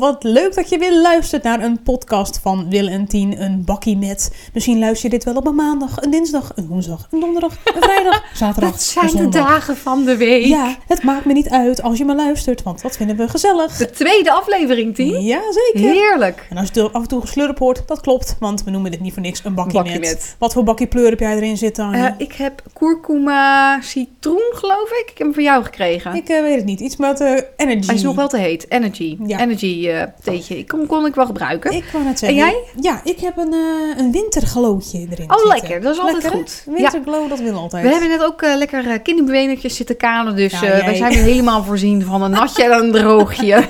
hallo! Wat leuk dat je weer luistert naar een podcast van Wil en Tien, een bakkie met. Misschien luister je dit wel op een maandag, een dinsdag, een woensdag, een donderdag, een vrijdag, zaterdag. Dat zijn de dagen van de week. Ja, het maakt me niet uit als je me luistert, want dat vinden we gezellig. De tweede aflevering, Tien. Ja, zeker. Heerlijk. En als je af en toe geslurp hoort, dat klopt, want we noemen dit niet voor niks een bakkie, Bakkie met. met. Wat voor bakkie pleur heb jij erin zitten? Eh, ik heb kurkuma citroen, geloof ik. Ik heb hem van jou gekregen. ik eh, weet het niet, iets met eh, energy. Hij is nog wel te heet. Energy. Ja. Energy eh. Ik kon, kon ik wel gebruiken. Ik en jij? Ja, ik heb een, eh een winterglootje erin Oh, zitten. lekker. Dat is altijd Lekker, hè? goed. Ja. Winterglow, dat wil altijd. We hebben net ook eh, lekker uh, kinderbewenertjes zitten kanen. Dus Ja, wij zijn weer helemaal voorzien van een natje en een droogje.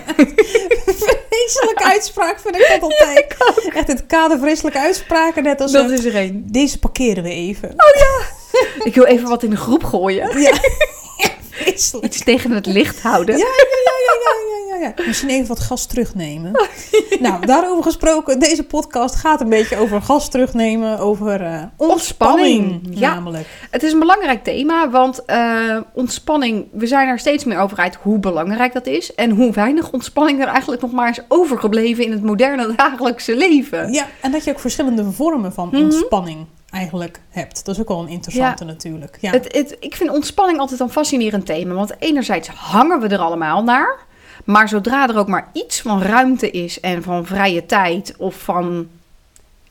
Vreselijke uitspraak vind ik dat altijd. Echt het kader vreselijke uitspraken net als... Dat is er één. Deze parkeren we even. Ik wil even wat in de groep gooien. Ja. Vreselijk. Iets tegen het licht houden. Ja, ja, ja, ja, ja, ja, ja. Misschien even wat gas terugnemen. nou, daarover gesproken. Deze podcast gaat een beetje over gas terugnemen. Over eh, ontspanning. Ontspanning, ja. Namelijk. Het is een belangrijk thema, want eh, ontspanning, we zijn er steeds meer over uit hoe belangrijk dat is. En hoe weinig ontspanning er eigenlijk nog maar is overgebleven in het moderne dagelijkse leven. Ja, en dat je ook verschillende vormen van Mhm. ontspanning eigenlijk hebt. Dat is ook wel een interessante natuurlijk. Ja. Het, het, ik vind ontspanning altijd een fascinerend thema, want enerzijds hangen we er allemaal naar. Maar zodra er ook maar iets van ruimte is en van vrije tijd of van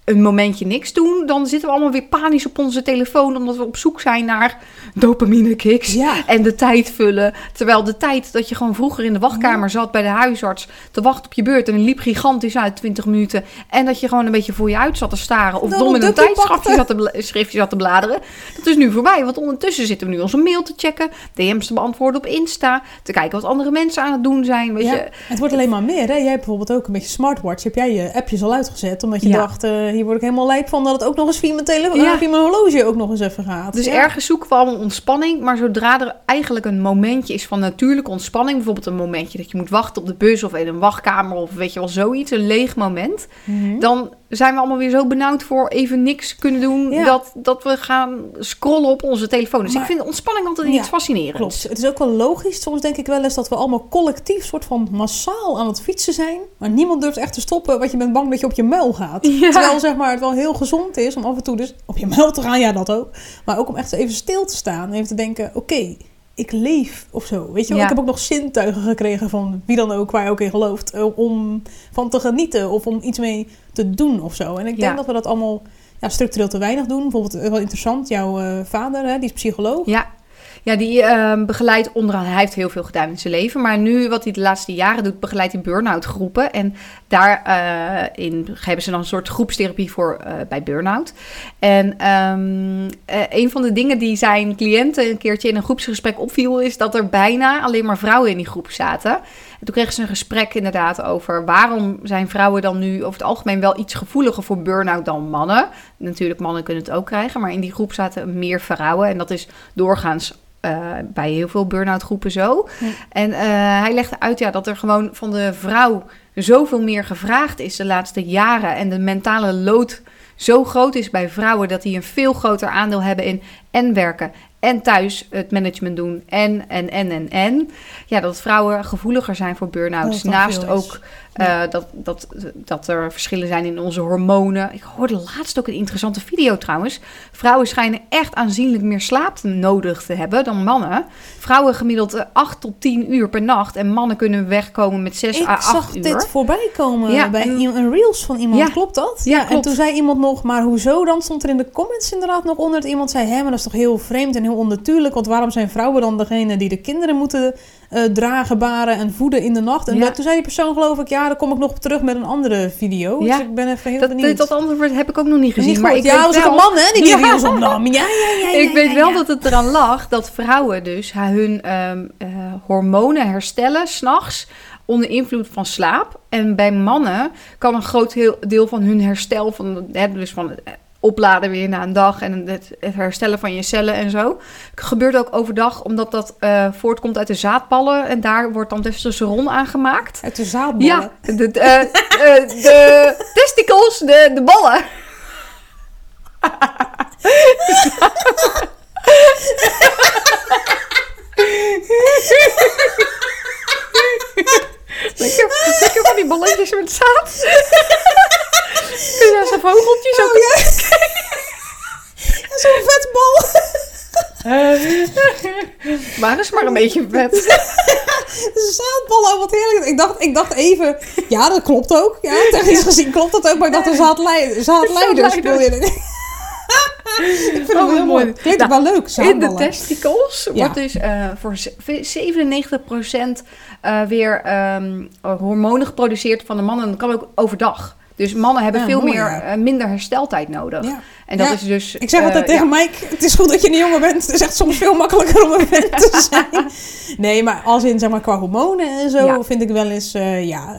een momentje niks doen, dan zitten we allemaal weer panisch op onze telefoon omdat we op zoek zijn naar dopamine kicks. ja. En de tijd vullen. Terwijl de tijd dat je gewoon vroeger in de wachtkamer zat bij de huisarts te wachten op je beurt. En die liep gigantisch uit 20 minuten. En dat je gewoon een beetje voor je uit zat te staren. Of Dan dom in een tijdschriftje zat, te schriftje zat te bladeren. Dat is nu voorbij. Want ondertussen zitten we nu onze mail te checken. DM's te beantwoorden op Insta. Te kijken wat andere mensen aan het doen zijn. Weet Ja, je. het wordt alleen maar meer. Hè? Jij hebt bijvoorbeeld ook een beetje smartwatch. Heb jij je appjes al uitgezet? Omdat je dacht, eh, hier word ik helemaal lijp van dat het ook nog eens via mijn Ja. via mijn horloge ook nog eens even gaat. Dus ja. ergens zoeken we allemaal ontspanning. Maar zodra er eigenlijk een momentje is van natuurlijke ontspanning. Bijvoorbeeld een momentje dat je moet wachten op de bus of in een wachtkamer. Of weet je wel, zoiets. Een leeg moment. Mhm. dan zijn we allemaal weer zo benauwd voor even niks kunnen doen. Ja. Dat, dat we gaan scrollen op onze telefoon. Dus Maar- ik vind ontspanning altijd iets fascinerends. Klopt. Het is ook wel logisch. Soms denk ik wel eens dat we allemaal collectief, soort van massaal aan het fietsen zijn. Maar niemand durft echt te stoppen, want je bent bang dat je op je muil gaat. Terwijl zeg maar, het wel heel gezond is om af en toe dus op je muil te gaan. Ja, dat ook. Maar ook om echt even stil te staan. En even te denken, oké, ik leef of zo. Weet je wel? Ja. Ik heb ook nog zintuigen gekregen van wie dan ook, waar je ook in gelooft. eh, Om van te genieten of om iets mee te doen of zo. En ik denk Ja. dat we dat allemaal ja, structureel te weinig doen. Bijvoorbeeld, eh, wel interessant, jouw eh, vader, hè, die is psycholoog. Ja. Ja, die ehm, begeleidt onderaan. Hij heeft heel veel gedaan in zijn leven. Maar nu, wat hij de laatste jaren doet, begeleidt hij burn-out groepen. En daarin hebben ze dan een soort groepstherapie voor eh, bij burn-out. En ehm, eh, een van de dingen die zijn cliënten een keertje in een groepsgesprek opviel, is dat er bijna alleen maar vrouwen in die groep zaten. En toen kregen ze een gesprek inderdaad over waarom zijn vrouwen dan nu over het algemeen wel iets gevoeliger voor burn-out dan mannen. Natuurlijk, mannen kunnen het ook krijgen, maar in die groep zaten meer vrouwen. En dat is doorgaans eh, bij heel veel burn-out groepen zo. Ja. En eh, hij legde uit ja, dat er gewoon van de vrouw zoveel meer gevraagd is de laatste jaren. En de mentale lood zo groot is bij vrouwen dat die een veel groter aandeel hebben in en werken en thuis het management doen en, en, en, en, en. Ja, dat vrouwen gevoeliger zijn voor burn-outs. Dan Naast veel eh, dat, dat, dat er verschillen zijn in onze hormonen. Ik hoorde laatst ook een interessante video trouwens. Vrouwen schijnen echt aanzienlijk meer slaap nodig te hebben dan mannen. Vrouwen gemiddeld eh, 8 tot 10 uur per nacht. En mannen kunnen wegkomen met 6 Ik à 8 zag uur. dit voorbij komen Ja, bij een reels van iemand. Ja. Klopt dat? Ja, En toen zei iemand nog, maar hoezo dan? Stond er in de comments inderdaad nog onder dat iemand zei... hé, maar dat is toch heel vreemd en heel onnatuurlijk... want waarom zijn vrouwen dan degene die de kinderen moeten eh, dragen, baren en voeden in de nacht? En Ja. dat- toen zei die persoon geloof ik... ja, daar kom ik nog op terug met een andere video. Ja. Dus ik ben even heel Dat, benieuwd. dat antwoord heb ik ook nog niet gezien. Niet maar ik ja, dat was wel- een man hè, die die Ja. opnam. Ja, ja, ik weet wel dat het eraan lag dat vrouwen dus hun ehm, eh, hormonen herstellen s'nachts onder invloed van slaap. En bij mannen kan een groot heel- deel van hun herstel, van, hè, dus van het opladen weer na een dag en het, het herstellen van je cellen en zo, gebeurt ook overdag omdat dat eh, voortkomt uit de zaadballen en daar wordt dan testosteron aangemaakt. Uit de zaadballen. Ja, de, de, eh, eh, de testicles, de, de ballen. balletjes met zaad. Kun je daar zo'n vogeltjes ook... Oh, ja. Zo'n vetbal. Maar is maar een beetje vet. Zaadballen, oh, wat heerlijk. Ik dacht, ik dacht even, ja, dat klopt ook. Ja, technisch gezien klopt dat ook. Maar ik dacht, een je erin. ik vind het Oh, heel mooi. mooi. Klinkt Nou, wel leuk, In de zaadballen. testicles Ja. wordt dus eh, voor z- 97% eh, weer ehm, hormonen geproduceerd van de mannen. En dat kan ook overdag. Dus mannen hebben Ja, veel mooi, meer, ja. eh, minder hersteltijd nodig. Ja. En dat is dus... Ik zeg altijd eh, tegen Mike, het is goed dat je een jongen bent. Het is echt soms veel makkelijker om een vent te zijn. Nee, maar als in, zeg maar, qua hormonen en zo, vind ik wel eens, eh, ja,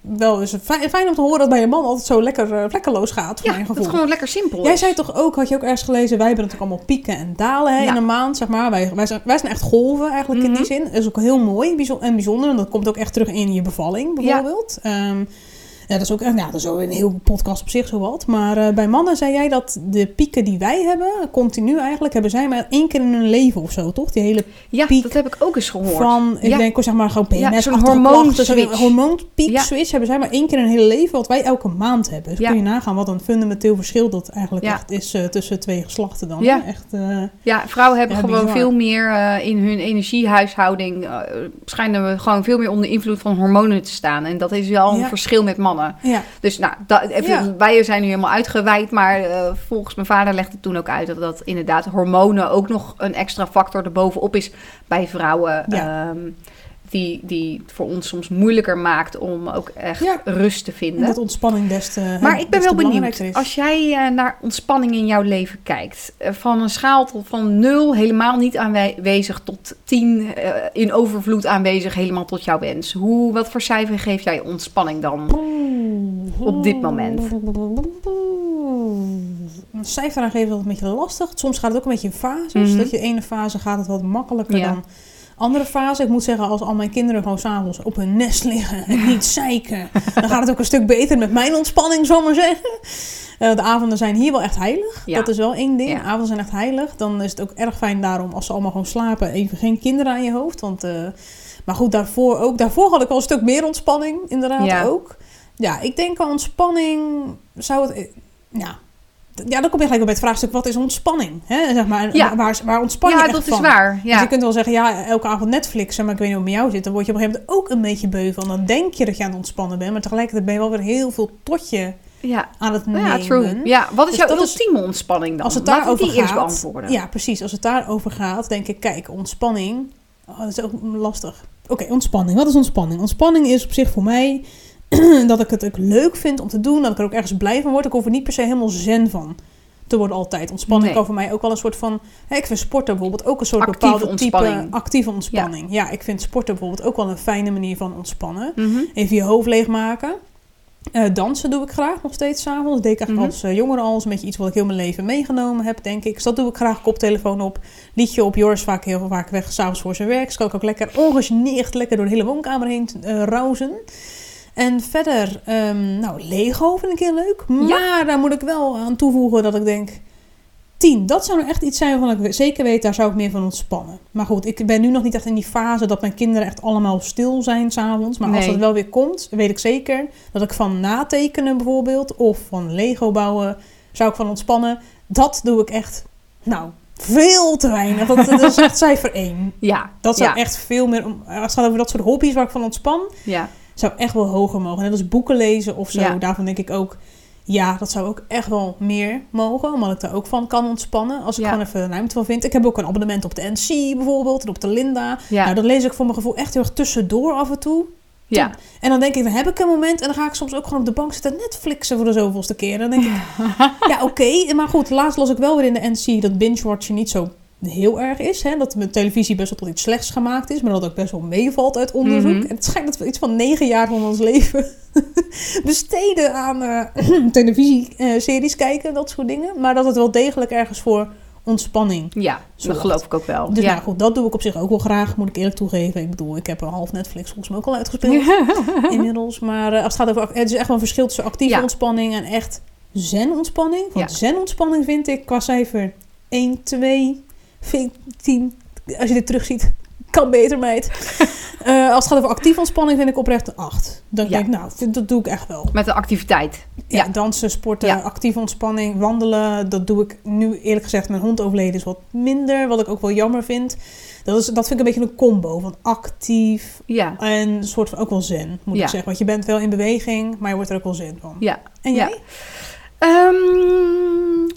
wel eens fijn, fijn om te horen dat bij een man altijd zo lekker uh, vlekkeloos gaat, Ja, mijn dat gevoel. is gewoon lekker simpel. Jij is. zei toch ook, had je ook ergens gelezen, wij hebben natuurlijk allemaal pieken en dalen hè, in een maand, zeg maar. Wij, wij, zijn, wij zijn echt golven eigenlijk in die Mhm. zin. Dat is ook heel mooi en bijzonder. En dat komt ook echt terug in je bevalling, bijvoorbeeld. Ja. Ja, dat is ook echt, nou, dat is ook een heel podcast op zich zo wat. Maar eh, bij mannen zei jij dat de pieken die wij hebben, continu eigenlijk, hebben zij maar één keer in hun leven of zo, toch? Die hele ja, piek dat heb ik ook eens gehoord. van, ik Ja. denk zeg maar gewoon Ja, PMS, zo'n achtige hormoonswitch. klachten, zo'n hormoonpiek Ja. switch hebben zij maar één keer in hun hele leven, wat wij elke maand hebben. Dus Ja. kun je nagaan wat een fundamenteel verschil dat eigenlijk Ja. echt is eh, tussen twee geslachten dan. Ja. Echt, eh, Ja, vrouwen hebben Ja, gewoon bizar. veel meer in hun energiehuishouding. eh, schijnen we gewoon veel meer onder invloed van hormonen te staan. En dat is wel een Ja. verschil met mannen. Ja. Dus nou, dat, even, wij zijn nu helemaal uitgeweid. Maar eh, volgens mijn vader legde toen ook uit dat dat inderdaad hormonen ook nog een extra factor erbovenop is bij vrouwen. Ja. Die, die het voor ons soms moeilijker maakt om ook echt Ja. rust te vinden. Dat ontspanning des te Maar ik ben wel benieuwd, is. als jij eh, naar ontspanning in jouw leven kijkt, eh, van een schaal tot van nul helemaal niet aanwezig tot tien eh, in overvloed aanwezig helemaal tot jouw wens. Hoe, wat voor cijfer geef jij ontspanning dan? Op dit moment. Een cijfer aangeven is een beetje lastig. Soms gaat het ook een beetje in fases. Mhm. Dat je de ene fase gaat het wat makkelijker Ja. dan andere fase. Ik moet zeggen, als al mijn kinderen gewoon s'avonds op hun nest liggen en niet zeiken, dan gaat het ook een stuk beter met mijn ontspanning, zal ik maar zeggen. Eh, de avonden zijn hier wel echt heilig. Ja. Dat is wel één ding. Ja. De avonden zijn echt heilig. Dan is het ook erg fijn daarom als ze allemaal gewoon slapen. Even geen kinderen aan je hoofd. Want, eh, maar goed, daarvoor ook. Daarvoor had ik al een stuk meer ontspanning. Inderdaad Ja. ook. Ja, ik denk aan ontspanning zou het... eh, Ja, ja, dan kom je gelijk op bij het vraagstuk, wat is ontspanning? Hè? Zeg maar, Ja. waar, waar ontspan je ja, dat van? is waar. Dus Ja. je kunt wel zeggen, ja, elke avond Netflixen, maar ik weet niet hoe het met jou zit. Dan word je op een gegeven moment ook een beetje beu van. Dan denk je dat je aan het ontspannen bent, maar tegelijkertijd ben je wel weer heel veel tot je Ja. aan het nemen. ja, true. Ja, wat is Dus jouw dat is- ultieme ontspanning dan? Als het daarover die gaat, eerst beantwoorden. Ja, precies. Als het daarover gaat, denk ik, kijk, ontspanning. Oh, dat is ook lastig. Oké, ontspanning. Wat is ontspanning? Ontspanning is op zich voor mij dat ik het ook leuk vind om te doen. Dat ik er ook ergens blij van word. Ik hoef er niet per se helemaal zen van te worden altijd. Ontspanning Nee. kan voor mij ook wel een soort van... Hè, ik vind sporten bijvoorbeeld ook een soort Actieve bepaalde type actieve ontspanning. Ja. ik vind sporten bijvoorbeeld ook wel een fijne manier van ontspannen. Mhm. Even je hoofd leegmaken. Eh dansen doe ik graag nog steeds s'avonds. Dat deed ik eigenlijk Mhm. als eh, jongere al. Dat is een beetje iets wat ik heel mijn leven meegenomen heb, denk ik. Dus dat doe ik graag. Koptelefoon op. Liedje op. Joris vaak heel vaak weg s'avonds voor zijn werk. Dus kan ik ook lekker ongegeneerd lekker door de hele woonkamer heen uh, rauzen. En verder, ehm, nou, Lego vind ik heel leuk. Maar daar moet ik wel aan toevoegen dat ik denk... 10, dat zou nou echt iets zijn waarvan ik zeker weet, daar zou ik meer van ontspannen. Maar goed, ik ben nu nog niet echt in die fase dat mijn kinderen echt allemaal stil zijn s'avonds. Maar als dat wel weer komt, weet ik zeker dat ik van natekenen bijvoorbeeld of van Lego bouwen zou ik van ontspannen. Dat doe ik echt, nou, veel te weinig. Dat, dat is echt cijfer 1. Ja. Dat zou ja. echt veel meer, om- als het gaat over dat soort hobby's waar ik van ontspan, Ja. Zou echt wel hoger mogen. Net als boeken lezen of zo. Ja. Daarvan denk ik ook, ja, dat zou ook echt wel meer mogen. Omdat ik daar ook van kan ontspannen. Als ik Ja. gewoon even ruimte van vind. Ik heb ook een abonnement op de NC bijvoorbeeld. En op de Linda. Ja. Nou, dat lees ik voor mijn gevoel echt heel erg tussendoor af en toe. ja. En dan denk ik, dan heb ik een moment. En dan ga ik soms ook gewoon op de bank zitten Netflixen voor de zoveelste keer. Dan denk ik, ja oké. Maar goed, laatst las ik wel weer in de NC dat binge-watchen niet zo heel erg is. Hè? Dat mijn televisie best wel tot iets slechts gemaakt is. Maar dat ook best wel meevalt uit onderzoek. Mhm. En het schijnt dat we iets van negen jaar van ons leven besteden aan eh televisieseries kijken. Dat soort dingen. Maar dat het wel degelijk ergens voor ontspanning. Ja, dat geloof ik ook wel. Dus ja. nou goed, dat doe ik op zich ook wel graag, moet ik eerlijk toegeven. Ik bedoel, ik heb een half Netflix volgens mij ook al uitgespeeld inmiddels. Maar eh, als het gaat over, het is echt wel een verschil tussen actieve Ja. ontspanning en echt zen-ontspanning. Want Ja. zen-ontspanning vind ik qua cijfer 1, 2, 10. Als je dit terugziet, kan beter, meid. Eh, als het gaat over actieve ontspanning, vind ik oprecht een 8. Dan Ja. denk ik, nou, vind- dat doe ik echt wel. Met de activiteit. Ja, Ja. dansen, sporten, Ja. actieve ontspanning, wandelen. Dat doe ik nu eerlijk gezegd. Mijn hond overleden is wat minder, wat ik ook wel jammer vind. Dat, is, dat vind ik een beetje een combo van actief en een soort van ook wel zen, moet ik zeggen. Want je bent wel in beweging, maar je wordt er ook wel zen van. Ja. En jij? Ehm,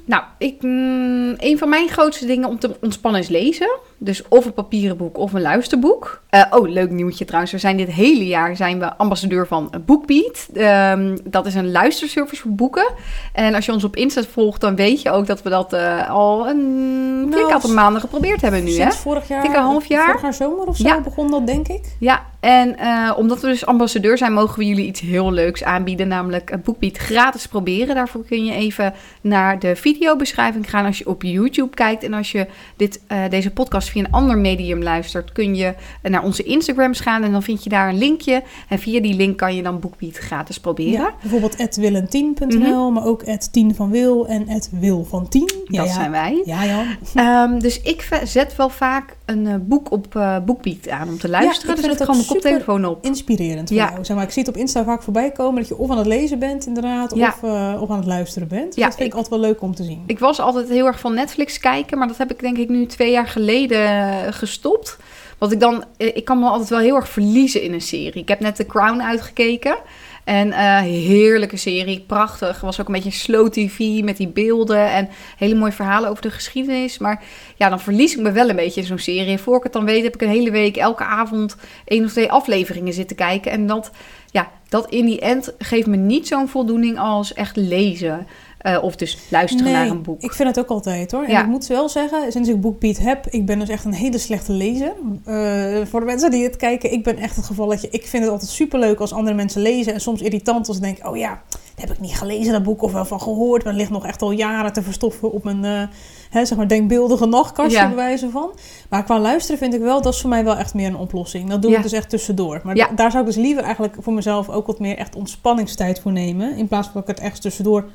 nou, ik, mm, een van mijn grootste dingen om te ontspannen is lezen. Dus of een papieren boek of een luisterboek. Eh, oh, leuk nieuwtje trouwens. We zijn dit hele jaar zijn we ambassadeur van BookBeat. Ehm, dat is een luisterservice voor boeken. En als je ons op Insta volgt, dan weet je ook dat we dat eh, al een flink Nou, aantal maanden geprobeerd hebben nu. Hè? Sinds vorig jaar, Ik een half jaar. vorig jaar zomer of zo Ja. begon dat, denk ik. Ja, en eh, omdat we dus ambassadeur zijn, mogen we jullie iets heel leuks aanbieden. Namelijk een BookBeat gratis proberen. Daarvoor kun je even naar de videobeschrijving gaan als je op YouTube kijkt. En als je dit, eh, deze podcast via een ander medium luistert, kun je naar onze Instagrams gaan. En dan vind je daar een linkje. En via die link kan je dan BookBeat gratis proberen. Ja, bijvoorbeeld willentien.nl, maar ook tien van Wil en wil van 10. Ja, Mhm. Dat ja. zijn wij. Ja, Jan. Ehm, dus ik zet wel vaak een eh, boek op eh BookBeat aan om te luisteren. ik dus zet ik gewoon mijn koptelefoon op. Inspirerend voor Ja. jou. Zeg maar, ik zie het op Insta vaak voorbij komen dat je of aan het lezen bent inderdaad, Ja. of, eh, of aan het luisteren bent. Ja, dat vind ik ik- altijd wel leuk om te zien. Ik was altijd heel erg van Netflix kijken, maar dat heb ik denk ik nu twee jaar geleden gestopt. Want ik dan, ik kan me altijd wel heel erg verliezen in een serie. Ik heb net The Crown uitgekeken. En eh, heerlijke serie, prachtig. Was ook een beetje slow tv met die beelden en hele mooie verhalen over de geschiedenis. Maar ja, dan verlies ik me wel een beetje in zo'n serie. Voor ik het dan weet, heb ik een hele week elke avond één of twee afleveringen zitten kijken. En dat, ja, dat in die end geeft me niet zo'n voldoening als echt lezen. Eh, of dus luisteren naar een boek. ik vind het ook altijd hoor. En Ja. ik moet wel zeggen, sinds ik BookBeat heb, ik ben dus echt een hele slechte lezer. Eh, voor de mensen die het kijken, ik ben echt het gevalletje. Ik vind het altijd superleuk als andere mensen lezen. En soms irritant als ik denk, oh ja, dat heb ik niet gelezen dat boek of wel van gehoord. Maar het ligt nog echt al jaren te verstoffen op mijn eh, hè, zeg maar denkbeeldige nachtkastje Ja. bij wijze van. Maar qua luisteren vind ik wel, dat is voor mij wel echt meer een oplossing. Dat doe Ja. ik dus echt tussendoor. Maar Ja. daar zou ik dus liever eigenlijk voor mezelf ook wat meer echt ontspanningstijd voor nemen. In plaats van dat ik het echt tussendoor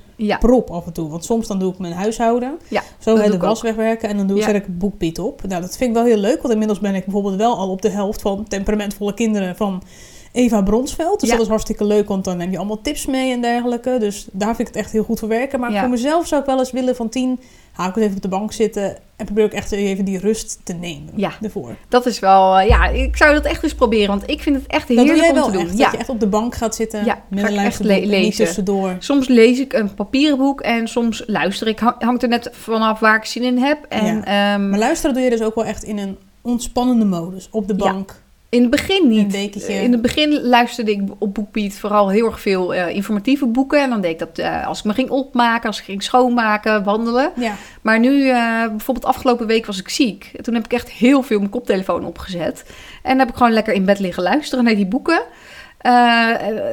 prop af en toe. Want soms dan doe ik mijn huishouden. Zo hè, de ik was wegwerken. En dan doe, Ja. zet ik BookBeat op. Nou, dat vind ik wel heel leuk. Want inmiddels ben ik bijvoorbeeld wel al op de helft van Temperamentvolle Kinderen van Eva Bronsveld. Dus Ja. dat is hartstikke leuk. Want dan neem je allemaal tips mee en dergelijke. Dus daar vind ik het echt heel goed voor werken. Maar Ja. voor mezelf zou ik wel eens willen van tien... Hou ik eens even op de bank zitten. En probeer ik echt even die rust te nemen. Ja. Ervoor. dat is wel... eh, ja, ik zou dat echt eens proberen, want ik vind het echt Dat doe heerlijk jij om te doen. echt. Ja. Dat je echt op de bank gaat zitten. Ja, met ga een luisterboek le- lezen. tussendoor. Soms lees ik een papieren boek en soms luister ik. Hang- Hangt er net vanaf waar ik zin in heb. En ehm, Maar luisteren doe je dus ook wel echt in een ontspannende modus. Op de Ja. bank. In het begin Een niet. dekentje. In het begin luisterde ik op BookBeat vooral heel erg veel eh, informatieve boeken. En dan deed ik dat eh, als ik me ging opmaken, als ik ging schoonmaken, wandelen. Ja. Maar nu, eh, bijvoorbeeld afgelopen week was ik ziek. Toen heb ik echt heel veel mijn koptelefoon opgezet. En heb ik gewoon lekker in bed liggen luisteren naar die boeken.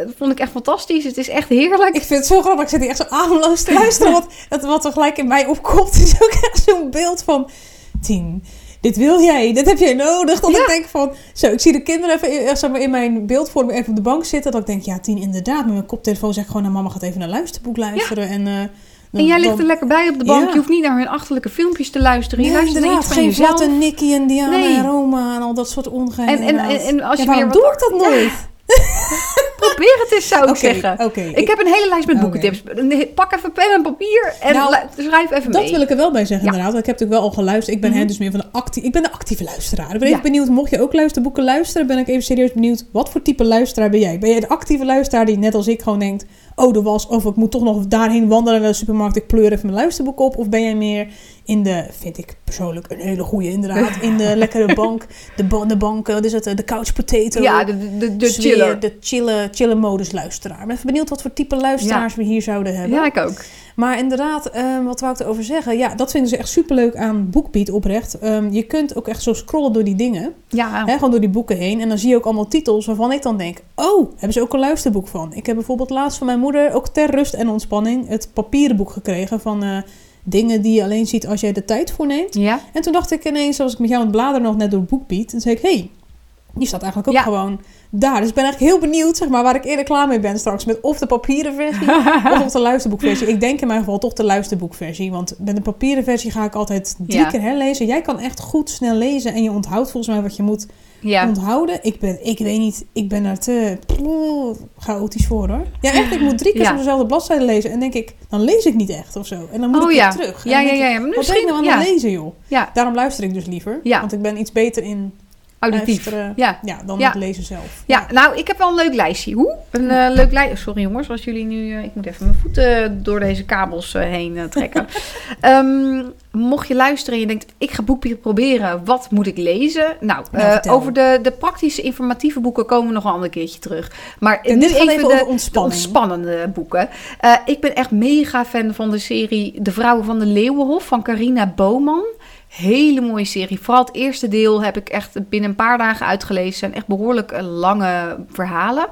Dat vond ik echt fantastisch. Het is echt heerlijk. Ik vind het zo grappig. Ik zit hier echt zo ademloos te luisteren. Want het, wat er gelijk in mij opkomt is ook echt zo'n beeld van... Tien, dit wil jij. Dit heb jij nodig. Dat Ja. ik denk van... Zo, ik zie de kinderen even in, zeg maar, in mijn beeldvorming even op de bank zitten. Dat ik denk, ja Tien, inderdaad. Met mijn koptelefoon zeg ik gewoon... Nou, mama gaat even naar luisterboek luisteren. En, eh, dan- En jij ligt dan- er lekker bij op de bank. Ja. Je hoeft niet naar hun achterlijke filmpjes te luisteren. Je Nee, luistert naar iets inderdaad. van Geen jezelf. Vlatte Nicky en Diana Nee. en Roma en al dat soort ongein. En, en, en, en als ja, je waarom weer wat... doe ik dat nooit? Probeer het eens, zou ik zeggen. Ik heb een hele lijst met boekentips. Pak even pen en papier en Nou, schrijf even Dat mee. wil ik er wel bij zeggen, Ja. inderdaad. Want ik heb natuurlijk wel al geluisterd. Ik ben hè, dus meer van de actieve... Ik ben de actieve luisteraar. Ik ben even Ja. benieuwd, mocht je ook luisterboeken luisteren... ben ik even serieus benieuwd, wat voor type luisteraar ben jij? Ben jij de actieve luisteraar die net als ik gewoon denkt... Oh, de was, of ik moet toch nog daarheen wandelen naar de supermarkt... ik pleur even mijn luisterboek op. Of ben jij meer in de, vind ik persoonlijk een hele goede inderdaad... in de lekkere bank, de, ba- de bank, wat is het, de couch potato... Ja, de, de, de sfeer, chiller. De chille, chille modus luisteraar. Ik ben even benieuwd wat voor type luisteraars we hier zouden hebben. Ja, ik ook. Maar inderdaad, ehm, wat wou ik erover zeggen? Ja, dat vinden ze echt superleuk aan BookBeat oprecht. Ehm, je kunt ook echt zo scrollen door die dingen. Ja, Hè, gewoon door die boeken heen. En dan zie je ook allemaal titels waarvan ik dan denk... Oh, hebben ze ook een luisterboek van? Ik heb bijvoorbeeld laatst van mijn moeder... ook ter rust en ontspanning... het papieren boek gekregen van... eh, dingen die je alleen ziet als jij de tijd voor neemt. ja. En toen dacht ik ineens, als ik met jou aan het bladeren nog net door BookBeat... en zei ik, hé, hey, die staat eigenlijk ook Ja. gewoon daar. Dus ik ben eigenlijk heel benieuwd zeg maar, waar ik eerder klaar mee ben straks. Met of de papieren versie of of de luisterboekversie. Ik denk in mijn geval toch de luisterboekversie. Want met de papieren versie ga ik altijd drie Ja. keer herlezen. Jij kan echt goed snel lezen en je onthoudt volgens mij wat je moet Ja. onthouden. Ik ben, ik weet niet, ik ben daar te chaotisch voor hoor. Ja, echt, ik moet drie keer Ja. op dezelfde bladzijde lezen. En denk ik, dan lees ik niet echt of zo. En dan moet Oh ik weer terug. En Ja, ja, ja, ik, ja. Maar Wat ben ik misschien, nou aan het lezen joh? Ja, Daarom luister ik dus liever. Want ik ben iets beter in auditief. Ja. ja, dan Ja. het lezen zelf. Ja, nou, ik heb wel een leuk lijstje. Hoe? Een eh, leuk lijstje. Sorry jongens, als jullie nu... eh, ik moet even mijn voeten door deze kabels eh, heen trekken. Ehm, mocht je luisteren en je denkt, ik ga boekbier proberen. Wat moet ik lezen? Nou, Nou, over de, de praktische informatieve boeken komen we nog een ander keertje terug. Maar En nu even, even de, ontspannende boeken. Ik ben echt mega fan van de serie De Vrouwen van de Leeuwenhof van Carina Bowman. Hele mooie serie. Vooral het eerste deel heb ik echt binnen een paar dagen uitgelezen. zijn echt behoorlijk eh, lange verhalen.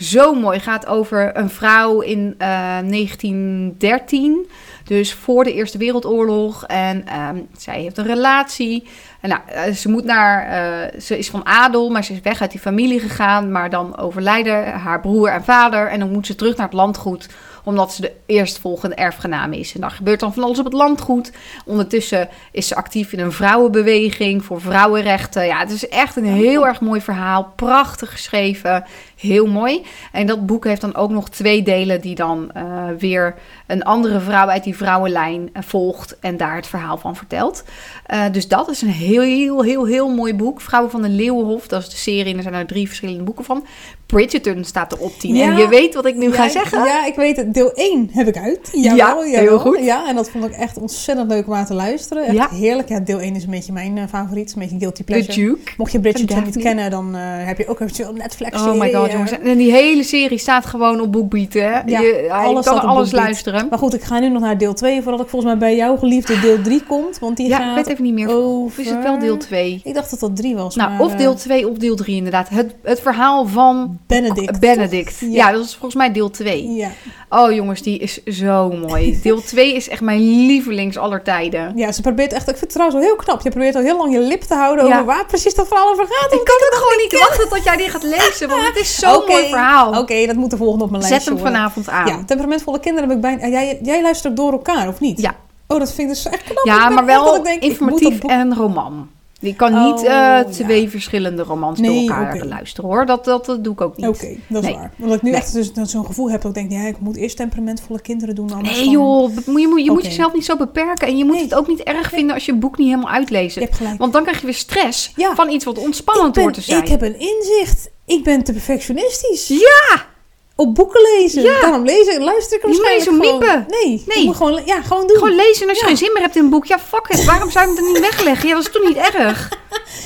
Zo mooi. Gaat over een vrouw in eh, 1913. Dus voor de Eerste Wereldoorlog. En ehm, zij heeft een relatie. En nou, eh, ze moet naar. eh, ze is van adel, maar ze is weg uit die familie gegaan. Maar dan overlijden haar broer en vader. En dan moet ze terug naar het landgoed omdat ze de eerstvolgende erfgename is. En dan gebeurt dan van alles op het landgoed. Ondertussen is ze actief in een vrouwenbeweging voor vrouwenrechten. Ja, het is echt een heel erg mooi verhaal. Prachtig geschreven. Heel mooi. En dat boek heeft dan ook nog twee delen die dan eh, weer een andere vrouw uit die vrouwenlijn eh, volgt en daar het verhaal van vertelt. Eh, dus dat is een heel, heel, heel, heel mooi boek. Vrouwen van de Leeuwenhof, dat is de serie en er zijn er drie verschillende boeken van. Bridgerton staat erop, Tien. Ja. En je weet wat ik nu ga zeggen? Ja, ik weet het. Deel 1 heb ik uit. Ja, Jawel, heel goed. Ja, en dat vond ik echt ontzettend leuk om aan te luisteren. Echt Ja. heerlijk. Ja, deel 1 is een beetje mijn favoriet. Een beetje guilty The pleasure. Duke. Mocht je Bridgerton niet kennen, dan heb je ook eventueel Netflix Oh my god, jongens. En die hele serie staat gewoon op BookBeat, hè? Ja, je, alles kan alles BookBeat. luisteren. Maar goed, ik ga nu nog naar deel 2 voordat ik volgens mij bij jouw geliefde deel 3 komt. Want die Ja, ik gaat weet even niet meer. over... Of is het wel deel 2? Ik dacht dat dat 3 was. Nou, maar, of deel eh, 2 of deel 3 inderdaad. Het, het verhaal van Benedict. Benedict. Ja. dat is volgens mij deel 2. Ja. Oh jongens, die is zo mooi. Deel 2 is echt mijn lievelings aller tijden. ja, ze probeert echt... Ik vind het trouwens wel heel knap. Je probeert al heel lang je lip te houden Ja. over waar precies dat verhaal over gaat. Ik kan het gewoon niet wachten tot jij die gaat lezen, want het is zo'n mooi verhaal. Oké, dat moet de volgende op mijn Zet lijstje hem worden. vanavond aan. Ja, temperamentvolle kinderen heb ik bijna... Jij, jij luistert ook door elkaar, of niet? Ja. Oh, dat vind ik dus echt knap. Ja, maar wel ik denk, informatief en roman. Je kan Oh, niet eh, ja. twee verschillende romans Nee, door elkaar luisteren hoor. Dat, dat, dat doe ik ook niet. Oké, dat is Nee. waar. Omdat ik nu Nee. echt dus, zo'n gevoel heb dat ik denk, ja, ik moet eerst temperamentvolle kinderen doen. Anders Nee joh, moet je, moet, je moet jezelf niet zo beperken. En je moet het ook niet erg vinden als je een boek niet helemaal gelijk. Want dan krijg je weer stress Ja. van iets wat ontspannend ben, hoort te zijn. ik heb een inzicht. Ik ben te perfectionistisch. Ja! Op boeken lezen. Ja. Daarom lezen, luister ik er Je moet waarschijnlijk niet zo gewoon- miepen. Nee, Nee. Moet gewoon, ja, gewoon doen. Gewoon lezen en als je Ja. geen zin meer hebt in een boek. Ja, fuck it. Waarom zou je hem dan niet wegleggen? Ja, dat is toch niet erg?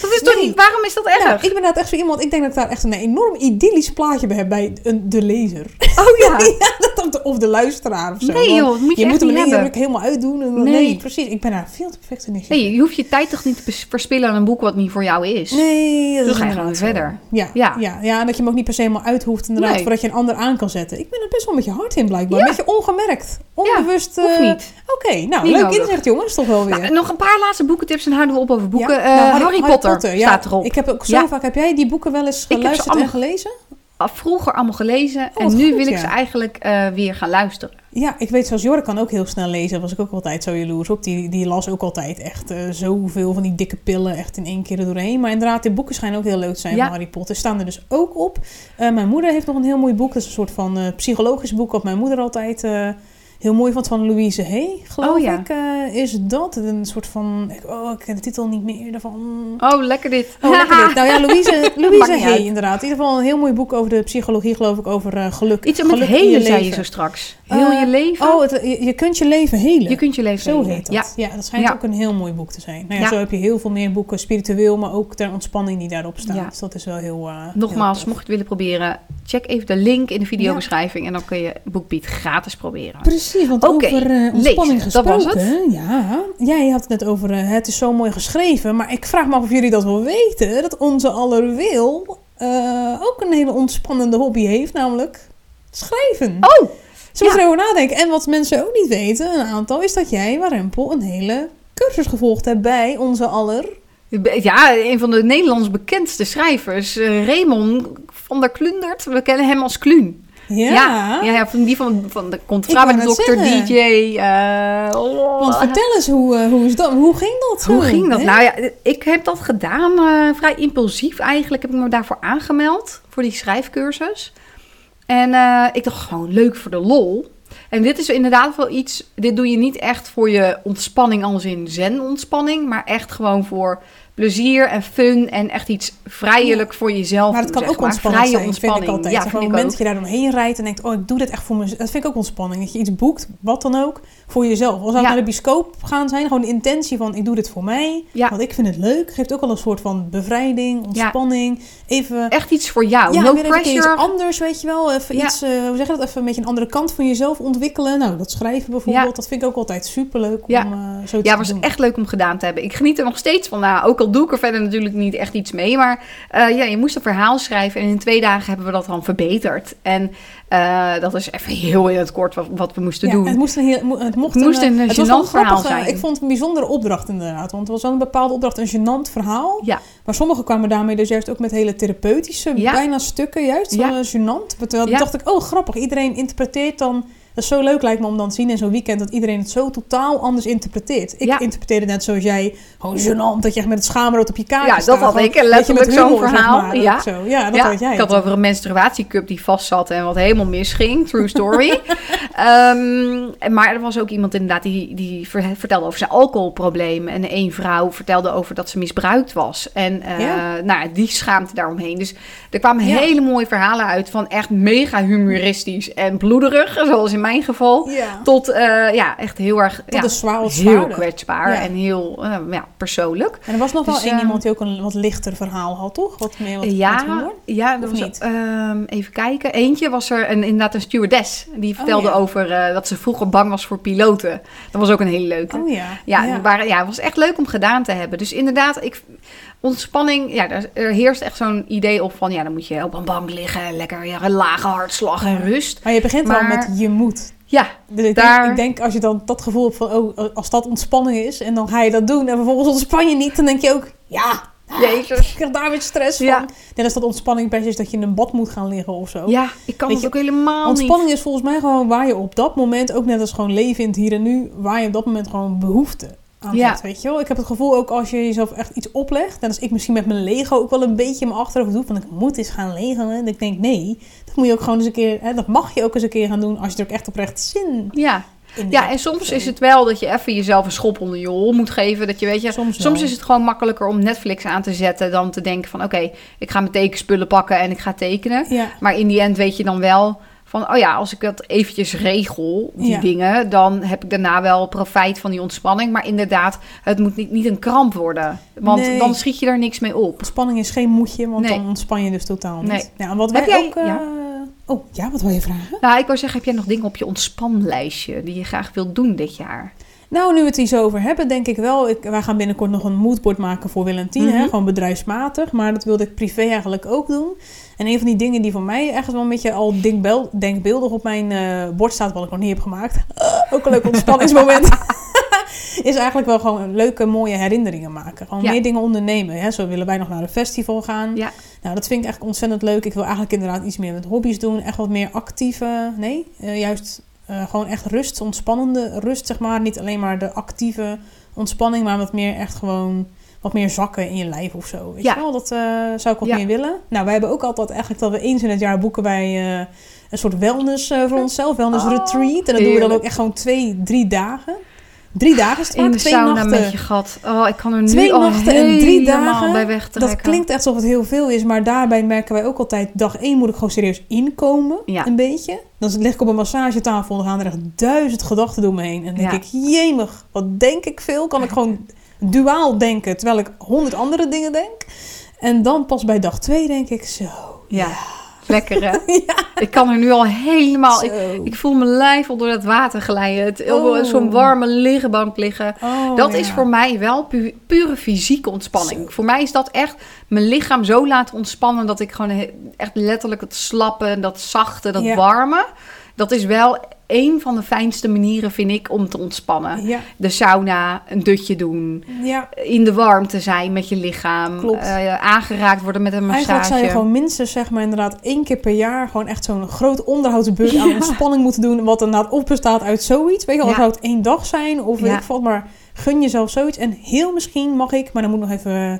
Dat is toch niet... Waarom is dat erg? Nou, ik ben inderdaad echt zo iemand, ik denk dat ik daar echt een enorm idyllisch plaatje bij heb bij een, de lezer. Oh ja. of, de, of de luisteraar of zo. Nee joh, dat moet je, moet hem niet helemaal uitdoen. En, Nee. nee. precies. Ik ben daar veel te perfectionistisch. Nee, je hoeft je tijd toch niet te verspillen aan een boek wat niet voor jou is. Nee, dat Dan is ga je gewoon verder. Ja, Ja. ja. Ja, en dat je hem ook niet per se helemaal uit hoeft inderdaad, Nee. voordat je een ander aan kan zetten. Ik ben er best wel met je hart in blijkbaar. Een beetje ongemerkt. Onbewust. Eh, niet. Oké, nou, Niet leuk nodig. inzicht jongens, toch wel weer. Nou, nog een paar laatste boekentips en houden we op over boeken. Ja, Eh, nou, Harry, Potter, ja. staat erop. Ik heb ook zo vaak, heb jij die boeken wel eens geluisterd en gelezen? Vroeger allemaal gelezen Oh, en nu goed, wil ik ze eigenlijk eh, weer gaan luisteren. Ja, ik weet zelfs Jorre kan ook heel snel lezen. Daar was ik ook altijd zo jaloers op. Die, die las ook altijd echt eh, zoveel van die dikke pillen echt in één keer er doorheen. Maar inderdaad, die boeken schijnen ook heel leuk te zijn Ja. van Harry Potter. Staan er dus ook op. Eh, mijn moeder heeft nog een heel mooi boek. Dat is een soort van psychologisch boek wat mijn moeder altijd heel mooi vond. Van Louise Hay, geloof Oh, ja. ik, eh, is dat. Een soort van, ik- oh, ik ken de titel niet meer daarvan. Oh, lekker dit. Oh, lekker dit. Nou ja, Louise, Louise Hay uit. inderdaad. In ieder geval een heel mooi boek over de psychologie, geloof ik, over eh, geluk. Iets geluk in helen, zei je leven. zo straks. Heel Eh, je leven. Oh, het, je, je kunt je leven helen. je kunt je leven Zo helen. heet dat. Ja. Ja, dat schijnt Ja. ook een heel mooi boek te zijn. Nou ja. Zo heb je heel veel meer boeken, spiritueel, maar ook ter ontspanning die daarop staan. Dus dat is wel heel. Nogmaals, heel mocht je het willen proberen, check even de link in de videobeschrijving en dan kun je BookBeat gratis proberen. tof. Precies, want over eh, ontspanning lezen, dat gesproken. was Ja, jij had het net over eh, het is zo mooi geschreven. Maar ik vraag me af of jullie dat wel weten. Dat onze aller wil eh, ook een hele ontspannende hobby heeft, namelijk schrijven. Oh, Ze moeten erover nadenken. En wat mensen ook niet weten, een aantal, is dat jij, Warempel, een hele cursus gevolgd hebt bij onze aller. ja, een van de Nederlands bekendste schrijvers, Raymond van der Klundert. We kennen hem als Kluun. Ja. Ja, van die van, van de komt Ik vrouw wou met net dokter zeggen. DJ. eh, oh. Want vertel eens, hoe, eh, hoe, is dat, hoe ging dat? Hoe ging dat? hè? Nou ja, ik heb dat gedaan eh, vrij impulsief eigenlijk. Heb ik me daarvoor aangemeld, voor die schrijfcursus. En eh, ik dacht gewoon leuk voor de lol. En dit is inderdaad wel iets, dit doe je niet echt voor je ontspanning als in zen-ontspanning, maar echt gewoon voor plezier en fun en echt iets vrijelijk voor jezelf. Maar het kan ook ontspanning Vrije zijn, vind ik altijd. Ja, vind ik moment dat je daar doorheen rijdt en denkt, oh, ik doe dit echt voor mezelf. Dat vind ik ook ontspanning. Dat je iets boekt, wat dan ook, voor jezelf. Als we Ja. naar de bioscoop gaan zijn, gewoon de intentie van, ik doe dit voor mij. Ja. Want ik vind het leuk. Geeft ook al een soort van bevrijding, ontspanning. Even... Echt iets voor jou. ja, no weer iets pressure. anders, weet je wel. Even Ja. iets, eh, hoe zeg je dat? Even een beetje een andere kant van jezelf ontwikkelen. Nou, dat schrijven bijvoorbeeld, Ja. dat vind ik ook altijd superleuk Ja. om eh, zo te Ja, was doen. echt leuk om gedaan te hebben. Ik geniet er nog steeds van. Nou, ook al doe ik er verder natuurlijk niet echt iets mee. Maar eh, ja, je moest een verhaal schrijven. En in twee dagen hebben we dat dan verbeterd. En dat is even heel in het kort wat, wat we moesten Ja, doen. Het moest een, heel, mocht Het moest een eh, het was wel gênant verhaal eh, zijn. Ik vond het een bijzondere opdracht inderdaad. Want het was wel een bepaalde opdracht, een gênant verhaal. Ja. Maar sommigen kwamen daarmee dus juist ook met hele therapeutische, Ja. bijna stukken juist. Ja. Ja. gênant. Terwijl Ja. dacht ik, oh grappig, iedereen interpreteert dan... Dat is zo leuk lijkt me om dan te zien in zo'n weekend dat iedereen het zo totaal anders interpreteert. Ik Ja. interpreteerde net zoals jij, gewoon gênant, dat je echt met het schaamrood op je kaart Ja, dat staat. had Gewoon ik, letterlijk zo'n zeg verhaal. maar, Ja. Zo. ja, dat ja, had jij. ik had over een menstruatiecup die vast zat en wat helemaal misging. True story. Ehm, maar er was ook iemand inderdaad die, die ver- vertelde over zijn alcoholprobleem. En één vrouw vertelde over dat ze misbruikt was. En eh, Ja. nou, die schaamte daaromheen. Dus er kwamen hele mooie verhalen uit van echt mega humoristisch en bloederig. Zoals in mijn geval. Ja. Tot eh, ja, echt heel erg Tot ja, zwaar, heel zwaarder. kwetsbaar Ja. en heel eh, ja, persoonlijk. En er was nog wel Dus, één ehm, iemand die ook een wat lichter verhaal had, toch? Wat meer wat, ja, ja, Of was, niet? ehm, even kijken. Eentje was er een, inderdaad een stewardess. Die vertelde Oh, ja. over eh, dat ze vroeger bang was voor piloten. Dat was ook een hele leuke. Oh ja. Ja, ja. Waren, ja, het was echt leuk om gedaan te hebben. Dus inderdaad, ik, ontspanning, ja, er, er heerst echt zo'n idee op van, ja, dan moet je op een bank liggen, lekker ja, een lage hartslag en rust. Maar je begint Maar- al met je moet. Ja, Dus ik, Daar- denk, ik denk als je dan dat gevoel hebt van, oh, als dat ontspanning is en dan ga je dat doen en vervolgens ontspan je niet, dan denk je ook, ja, jezus. ik krijg daar weer stress van. Ja. Net als dat ontspanning best is dat je in een bad moet gaan liggen of zo. Ja, ik kan Weet het je, ook helemaal niet. Ontspanning is volgens mij gewoon waar je op dat moment, ook net als gewoon leven in het hier en nu, waar je op dat moment gewoon behoefte Ja. weet je wel. Ik heb het gevoel ook als je jezelf echt iets oplegt, en als ik misschien met mijn Lego ook wel een beetje in mijn achterhoofd doe, van ik moet eens gaan leggen, en ik denk nee, dat moet je ook gewoon eens een keer, hè, dat mag je ook eens een keer gaan doen als je er ook echt oprecht zin Ja. in ja, en soms is het wel dat je even jezelf een schop onder je hol moet geven. Dat je weet je, Soms is het gewoon makkelijker om Netflix aan te zetten dan te denken van oké, ik ga mijn tekenspullen pakken en ik ga tekenen. Ja, Maar in die end weet je dan wel van, oh ja, als ik dat eventjes regel, die Ja. dingen, dan heb ik daarna wel profijt van die ontspanning. Maar inderdaad, het moet niet, niet een kramp worden. Want Nee. dan schiet je er niks mee op. ontspanning is geen moedje, want Nee. dan ontspan je dus totaal niet. Nee. Wat Heb jij- ook... eh, ja. Oh, ja, wat wil je vragen? Nou, ik wou zeggen, heb jij nog dingen op je ontspanlijstje die je graag wilt doen dit jaar? Nou, nu we het hier zo over hebben, denk ik wel. Ik, wij gaan binnenkort nog een moodboard maken voor Willentine. Mhm. hè, Gewoon bedrijfsmatig. Maar dat wilde ik privé eigenlijk ook doen. En een van die dingen die voor mij ergens wel een beetje al denkbeeldig op mijn eh, bord staat, wat ik nog niet heb gemaakt. ook een leuk ontspanningsmoment. is eigenlijk wel gewoon leuke, mooie herinneringen maken. Gewoon Ja. meer dingen ondernemen. Hè. Zo willen wij nog naar een festival gaan. Ja. Nou, dat vind ik echt ontzettend leuk. Ik wil eigenlijk inderdaad iets meer met hobby's doen. Echt wat meer actieve, nee, eh, juist eh, gewoon echt rust, ontspannende rust, zeg maar. Niet alleen maar de actieve ontspanning, maar wat meer echt gewoon wat meer zakken in je lijf of zo. Weet Ja. je wel, dat eh, zou ik wat Ja. meer willen. Nou, wij hebben ook altijd eigenlijk dat we eens in het jaar boeken wij eh, een soort wellness voor onszelf, wellness Oh, retreat. En dat doen we dan ook echt gewoon twee, drie dagen. Drie dagen het In de twee sauna nachten. met je gat. Oh, ik kan er nu Twee al nachten en drie dagen. bij wegtrekken. Dat klinkt echt alsof het heel veel is, maar daarbij merken wij ook altijd... dag één moet ik gewoon serieus inkomen, Ja. een beetje. Dan lig ik op een massagetafel en dan gaan er echt duizend gedachten door me heen. En dan denk Ja. ik, jemig, wat denk ik veel? Kan ik gewoon duaal denken, terwijl ik honderd andere dingen denk? En dan pas bij dag twee denk ik, zo... Ja, lekker hè? Ja, Ik kan er nu al helemaal... Ik, voel mijn lijf al door het water glijden. Het, Oh. Zo'n warme liggenbank liggen. Oh, dat ja. is voor mij wel pu- pure fysieke ontspanning. Zo. Voor mij is dat echt mijn lichaam zo laten ontspannen... dat ik gewoon echt letterlijk het slappe, dat zachte, dat Ja. warme... dat is wel één van de fijnste manieren, vind ik, om te ontspannen. Ja, De sauna, een dutje doen, ja. in de warmte zijn met je lichaam, eh, aangeraakt worden met een massage. Eigenlijk zou je gewoon minstens zeg maar inderdaad één keer per jaar gewoon echt zo'n groot onderhoudsbeurt aan Ja. ontspanning moeten doen. Wat inderdaad op bestaat uit zoiets. Weet je wel, of zou het één dag zijn of weet ik wat, maar gun jezelf zoiets. En heel misschien mag ik, maar dan moet ik nog even eh,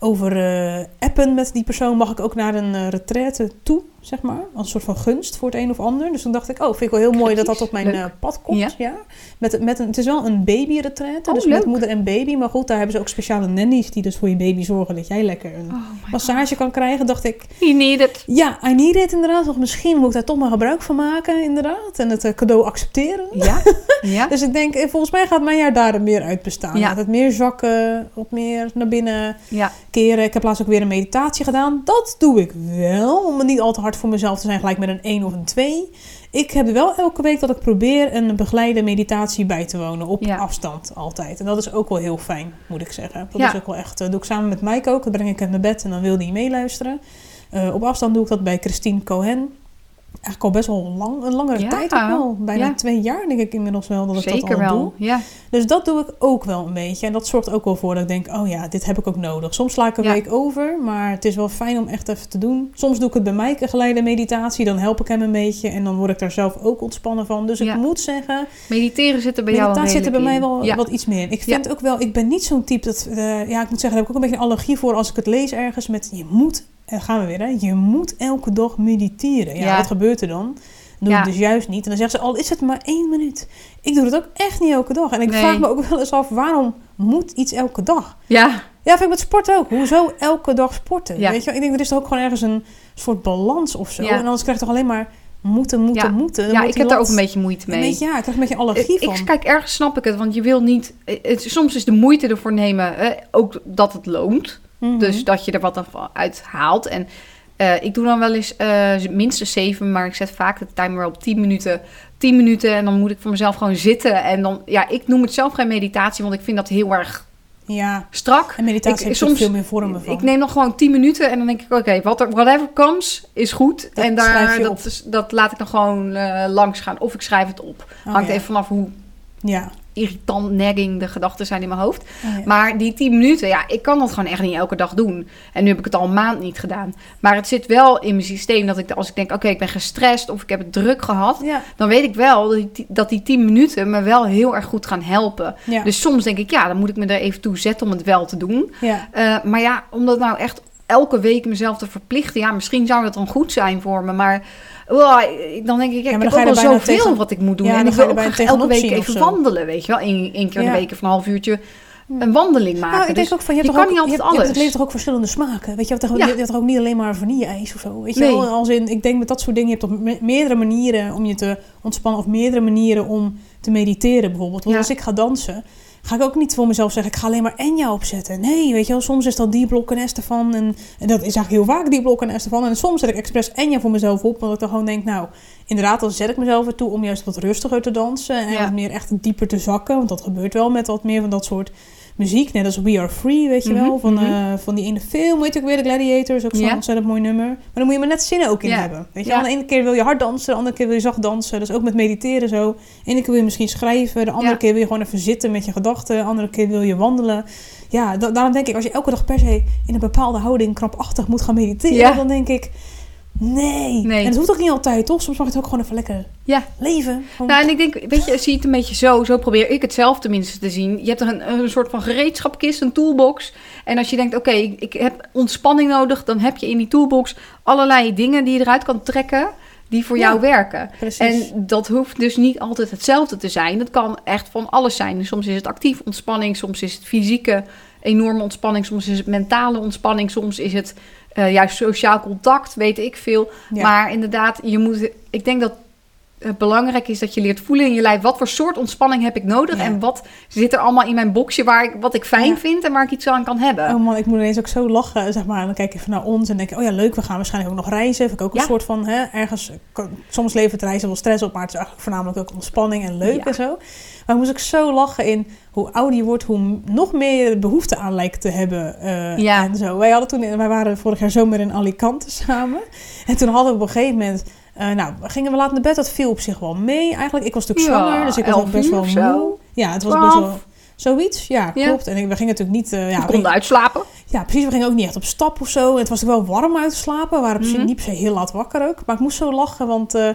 over eh, appen met die persoon, mag ik ook naar een eh retraite toe, zeg maar. Als een soort van gunst voor het een of ander. Dus toen dacht ik, oh, vind ik wel heel mooi dat dat op mijn Leuk. eh, pad komt. Ja. Ja. Met, met een, het is wel een baby-retraite, Oh, dus met moeder en baby. Maar goed, daar hebben ze ook speciale nannies die dus voor je baby zorgen dat jij lekker een Oh massage kan krijgen. Dacht ik. You need it. ja, I need it inderdaad. Want misschien moet ik daar toch maar gebruik van maken, inderdaad. En het eh, cadeau accepteren. Ja, ja. Dus ik denk, eh, volgens mij gaat mijn jaar daar meer uit bestaan. Ja. Gaat het meer zakken, wat meer naar binnen ja. keren. Ik heb laatst ook weer een meditatie gedaan. Dat doe ik wel, om het niet al te hard voor mezelf te zijn, gelijk met een 1 of een 2. Ik heb wel elke week dat ik probeer een begeleide meditatie bij te wonen. Op Ja. afstand altijd. En dat is ook wel heel fijn, moet ik zeggen. Dat Ja. is ook wel echt, dat doe ik samen met Mike ook. Dat breng ik hem naar bed en dan wil hij meeluisteren. Eh, op afstand doe ik dat bij Christine Cohen. Eigenlijk al best wel lang, een langere Ja. tijd ook wel. Bijna Ja. twee jaar denk ik inmiddels wel dat ik dat Zeker al wel. doe. Ja. Dus dat doe ik ook wel een beetje. En dat zorgt ook wel voor dat ik denk, oh ja, dit heb ik ook nodig. Soms sla ik een week over, maar het is wel fijn om echt even te doen. Soms doe ik het bij mij geleide meditatie, dan help ik hem een beetje. En dan word ik daar zelf ook ontspannen van. Dus ik moet zeggen, Mediteren zit er bij jou meditatie wel zit er bij mij wel wat iets meer in. Ik vind ook wel, ik ben niet zo'n type dat, eh, ja, ik moet zeggen, daar heb ik ook een beetje een allergie voor als ik het lees ergens met, je moet, gaan we weer, hè, je moet elke dag mediteren. Ja, Ja. wat gebeurt er dan? doe Ja. ik dus juist niet. En dan zeggen ze, al is het maar één minuut. Ik doe het ook echt niet elke dag. En ik Nee. vraag me ook wel eens af, waarom moet iets elke dag? Ja, Ja, vind ik met sport ook. Hoezo elke dag sporten? Ja. Weet je? Ik denk, er is toch ook gewoon ergens een soort balans of zo. En anders krijg je toch alleen maar moeten, moeten, Ja. moeten. Dan ja ik heb daar ook een beetje moeite mee. Beetje, ja, ik krijg een beetje allergie Ik, van. ik- kijk, ergens snap ik het, want je wil niet... Het, soms is de moeite ervoor nemen, hè, ook dat het loont. Mhm. Dus dat je er wat uit haalt. En eh, ik doe dan wel eens eh, minstens zeven, maar ik zet vaak de timer op 10 minuten. 10 minuten en dan moet ik voor mezelf gewoon zitten. En dan, ja, ik noem het zelf geen meditatie, want ik vind dat heel erg Ja, strak. en meditatie Ik- heeft soms- veel meer vormen van. Ik neem dan gewoon 10 minuten en dan denk ik, oké, wat er whatever comes is goed. Dat en daar, dat, dat laat ik dan gewoon eh, langs gaan. Of ik schrijf het op. Oh, Hangt ja. even vanaf hoe Ja. irritant, nagging de gedachten zijn in mijn hoofd. Oh, ja. Maar die 10 minuten, ja, ik kan dat gewoon echt niet elke dag doen. En nu heb ik het al een maand niet gedaan. Maar het zit wel in mijn systeem dat ik, als ik denk, oké, ik ben gestrest of ik heb het druk gehad, ja. dan weet ik wel dat die, dat die 10 minuten me wel heel erg goed gaan helpen. Ja. Dus soms denk ik, ja, dan moet ik me er even toe zetten om het wel te doen. Eh, maar ja, om dat nou echt elke week mezelf te verplichten, ja, misschien zou dat dan goed zijn voor me. Maar dan denk ik, ja, ik heb ook er bijna zoveel tegen- wat ik moet doen. Ja, en ik wil er ook elke week even wandelen, weet je wel. Eén één keer in Ja. de week of een half uurtje een wandeling maken. Nou, ik denk Dus ook van, je hebt je toch kan ook, niet altijd je hebt het alles. leven toch ook verschillende smaken. Weet je, je hebt je toch ook niet alleen maar vanille-ijs of zo. Weet je Nee. wel, als in, ik denk met dat soort dingen, je hebt toch me- meerdere manieren om je te ontspannen of meerdere manieren om te mediteren bijvoorbeeld. Want als ik ga dansen, ga ik ook niet voor mezelf zeggen, ik ga alleen maar Enya opzetten. Nee, weet je wel, soms is dat die blok en en, en dat is eigenlijk heel vaak die blok en. En soms zet ik expres Enya voor mezelf op, want ik dan gewoon denk, nou, inderdaad, dan zet ik mezelf ertoe om juist wat rustiger te dansen en Ja. wat meer echt dieper te zakken. Want dat gebeurt wel met wat meer van dat soort muziek. Net als We Are Free, weet je wel. Van, mhm. eh, van die ene film, weet ook weer, The Gladiators. Ook zo'n ontzettend mooi nummer. Maar dan moet je maar net zinnen ook in hebben. Weet je Ja. wel. De ene keer wil je hard dansen, de andere keer wil je zacht dansen. Dus ook met mediteren zo. De ene keer wil je misschien schrijven. De andere Ja. keer wil je gewoon even zitten met je gedachten. De andere keer wil je wandelen. Ja, da- daarom denk ik, als je elke dag per se in een bepaalde houding krampachtig moet gaan mediteren. Ja. Dan denk ik, nee. Nee. En dat hoeft ook niet altijd, toch? Soms mag het ook gewoon even lekker Ja. leven. Gewoon- Nou, en ik denk, weet je, zie het een beetje zo. Zo probeer ik het zelf tenminste te zien. Je hebt er een, een soort van gereedschapkist, een toolbox. En als je denkt, oké, ik, ik heb ontspanning nodig, dan heb je in die toolbox allerlei dingen die je eruit kan trekken, die voor Ja, jou werken. Precies. En dat hoeft dus niet altijd hetzelfde te zijn. Dat kan echt van alles zijn. Soms is het actief ontspanning, soms is het fysieke enorme ontspanning, soms is het mentale ontspanning, soms is het eh, juist sociaal contact, weet ik veel. Ja. Maar inderdaad, je moet. Ik denk dat het belangrijk is dat je leert voelen in je lijf. Wat voor soort ontspanning heb ik nodig? Ja. En wat zit er allemaal in mijn boxje waar ik, wat ik fijn Ja. vind en waar ik iets aan kan hebben? Oh man, ik moet ineens ook zo lachen, zeg maar. En dan kijk ik even naar ons en denk ik, oh ja, leuk, we gaan waarschijnlijk ook nog reizen. Vind ik ook een Ja. soort van, hè, ergens, kan- soms levert reizen wel stress op, maar het is eigenlijk voornamelijk ook ontspanning en leuk en zo. Maar moest ik zo lachen in hoe ouder je wordt, hoe nog meer je behoefte aan lijkt te hebben. eh, Ja. En zo. Wij, hadden toen, wij waren vorig jaar zomer in Alicante samen. En toen hadden we op een gegeven moment Eh, nou, gingen we laat naar bed. Dat viel op zich wel mee eigenlijk. Ik was natuurlijk Ja, zwanger, dus ik was ook best wel moe. Ja, het was best wel... Zoiets, ja, Ja. klopt. En ik- we gingen natuurlijk niet... eh, ja, Je kon uitslapen. Ja, precies. We gingen ook niet echt op stap of zo. Het was ook wel warm uit te slapen. We waren Mhm. niet per se heel laat wakker ook. Maar ik moest zo lachen, want nou,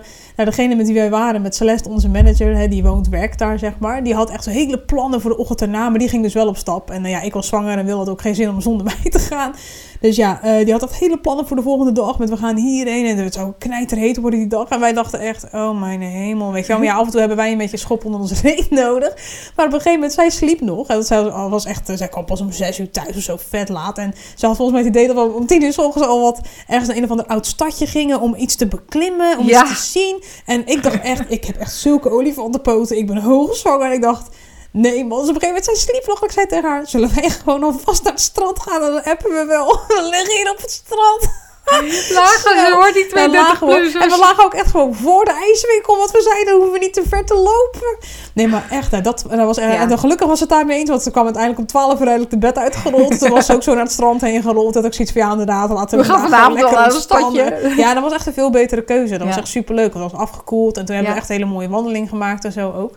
degene met wie wij waren, met Celeste, onze manager, hè, die woont, werkt daar, zeg maar. Die had echt zo hele plannen voor de ochtend erna, maar die ging dus wel op stap. En eh, ja, ik was zwanger en wilde ook geen zin om zonder mij te gaan. Dus ja, eh, die had echt hele plannen voor de volgende dag. Met we gaan hierheen en het zou knijterheet worden die dag. En wij dachten echt, oh mijn hemel, weet je wel. Maar ja, af en toe hebben wij een beetje schop onder onze reet nodig. Maar op een gegeven moment, zij sliep nog. En dat zij was echt, zij kwam pas om zes uur thuis of zo, vet laat. En ze had volgens mij het idee dat we om tien uur ochtends al wat ergens naar een of ander oud stadje gingen om iets te beklimmen, om Ja. iets te zien. En ik dacht echt, ik heb echt zulke olifantenpoten. Ik ben hoogzwanger. En ik dacht, nee man. Dus op een gegeven moment, zij sliep nog. Ik zei tegen haar, zullen wij gewoon alvast naar het strand gaan? En dan appen we wel. We liggen hier op het strand. Ze hoor, die Daar lagen we. 32-plussers. En we lagen ook echt gewoon voor de ijswinkel. Want we zeiden, hoeven we niet te ver te lopen. Nee, maar echt, hè, dat, dat was, Ja. en dan gelukkig was het daarmee eens. Want ze kwam uiteindelijk om 12 uur eigenlijk de bed uitgerold. Toen was ze ook zo naar het strand heen gerold. Dat ik zoiets van, ja inderdaad, laten we, We gaan vanavond wel lekker naar een stadje. Ja, dat was echt een veel betere keuze. Dat was echt superleuk. Het was afgekoeld. En toen hebben we echt een hele mooie wandeling gemaakt en zo ook.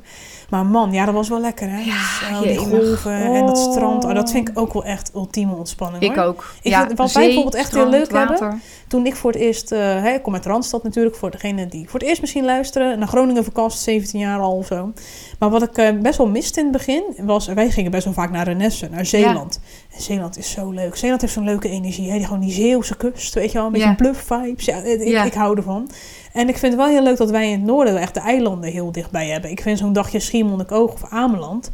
Maar man, ja, dat was wel lekker hè. Ja, Zo, die golven en dat strand. Oh, dat vind ik ook wel echt ultieme ontspanning Ik hoor. ook. Ik ja, vind- wat wij bijvoorbeeld echt heel leuk hebben, water. Toen ik voor het eerst, hè, ik kom uit Randstad natuurlijk, voor degene die voor het eerst misschien luisteren, naar Groningen verkast, 17 jaar al of zo. Maar wat ik eh, best wel miste in het begin, was, wij gingen best wel vaak naar Renesse, naar Zeeland. En Zeeland is zo leuk. Zeeland heeft zo'n leuke energie, hè? Die, gewoon die Zeeuwse kust, weet je wel, een beetje Ja. bluff vibes. Ja, ik, Ja. ik hou ervan. En ik vind het wel heel leuk dat wij in het noorden echt de eilanden heel dichtbij hebben. Ik vind zo'n dagje Schiermonnikoog of Ameland,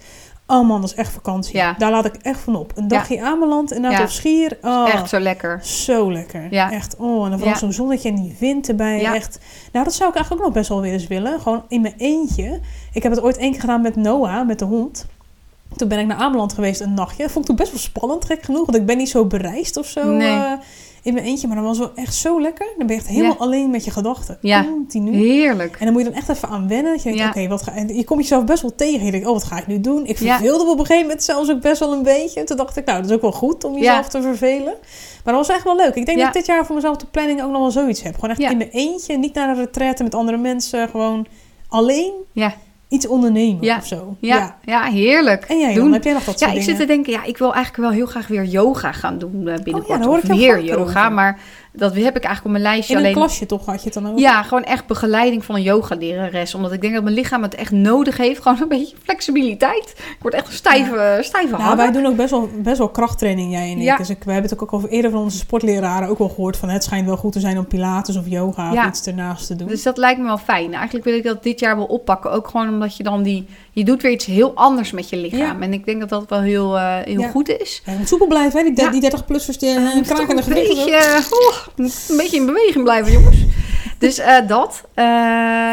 oh man, dat is echt vakantie. Ja. Daar laat ik echt van op. Een dagje Ameland en Ja. of Schier, oh, Echt zo lekker. zo lekker. Ja. Echt. Oh, en dan vooral Ja. zo'n zonnetje en die wind erbij. Ja. Echt. Nou, dat zou ik eigenlijk ook nog best wel weer eens willen. Gewoon in mijn eentje. Ik heb het ooit één keer gedaan met Noah, met de hond. Toen ben ik naar Ameland geweest een nachtje. Vond ik toen best wel spannend, gek genoeg. Want ik ben niet zo bereisd of zo Nee. eh, in mijn eentje. Maar dat was wel echt zo lekker. Dan ben je echt helemaal Ja. alleen met je gedachten. Ja. Continu. Heerlijk. En dan moet je dan echt even aan wennen. Dat je denkt, Ja. oké, wat ga en je komt jezelf best wel tegen. Je denkt, oh, wat ga ik nu doen? Ik verveelde me op een gegeven moment zelfs ook best wel een beetje. Toen dacht ik, nou, dat is ook wel goed om jezelf te vervelen. Maar dat was echt wel leuk. Ik denk dat ik dit jaar voor mezelf de planning ook nog wel zoiets heb. Gewoon echt in mijn eentje, niet naar een retraite met andere mensen. Gewoon alleen Ja. Iets ondernemen Ja. of zo. Ja, ja. heerlijk. En jij Doen. dan? Heb jij nog dat Ja, ik zit te denken, ja, ik wil eigenlijk wel heel graag weer yoga gaan doen eh, binnenkort. Oh ja, hoor ik of meer yoga, over. maar dat heb ik eigenlijk op mijn lijstje In een alleen. klasje toch had je het dan ook? Ja, gewoon echt begeleiding van een yogalerares. Omdat ik denk dat mijn lichaam het echt nodig heeft. Gewoon een beetje flexibiliteit. Ik word echt een stijve, stijve Nou, hammer. wij doen ook best wel, best wel krachttraining, jij en ik. Ja. Dus ik, we hebben het ook al eerder van onze sportleraren ook wel gehoord. Van het schijnt wel goed te zijn om pilates of yoga Ja. of iets ernaast te doen. Dus dat lijkt me wel fijn. Eigenlijk wil ik dat dit jaar wel oppakken. Ook gewoon omdat je dan die... Je doet weer iets heel anders met je lichaam. Ja. En ik denk dat dat wel heel, eh, heel Ja. goed is. Ja, moet soepel blijven, hè? Die, Ja. die 30-plussers die Je uh, moet toch kraken de een gewichten. Een beetje in beweging blijven, jongens. Dus eh, dat. Eh,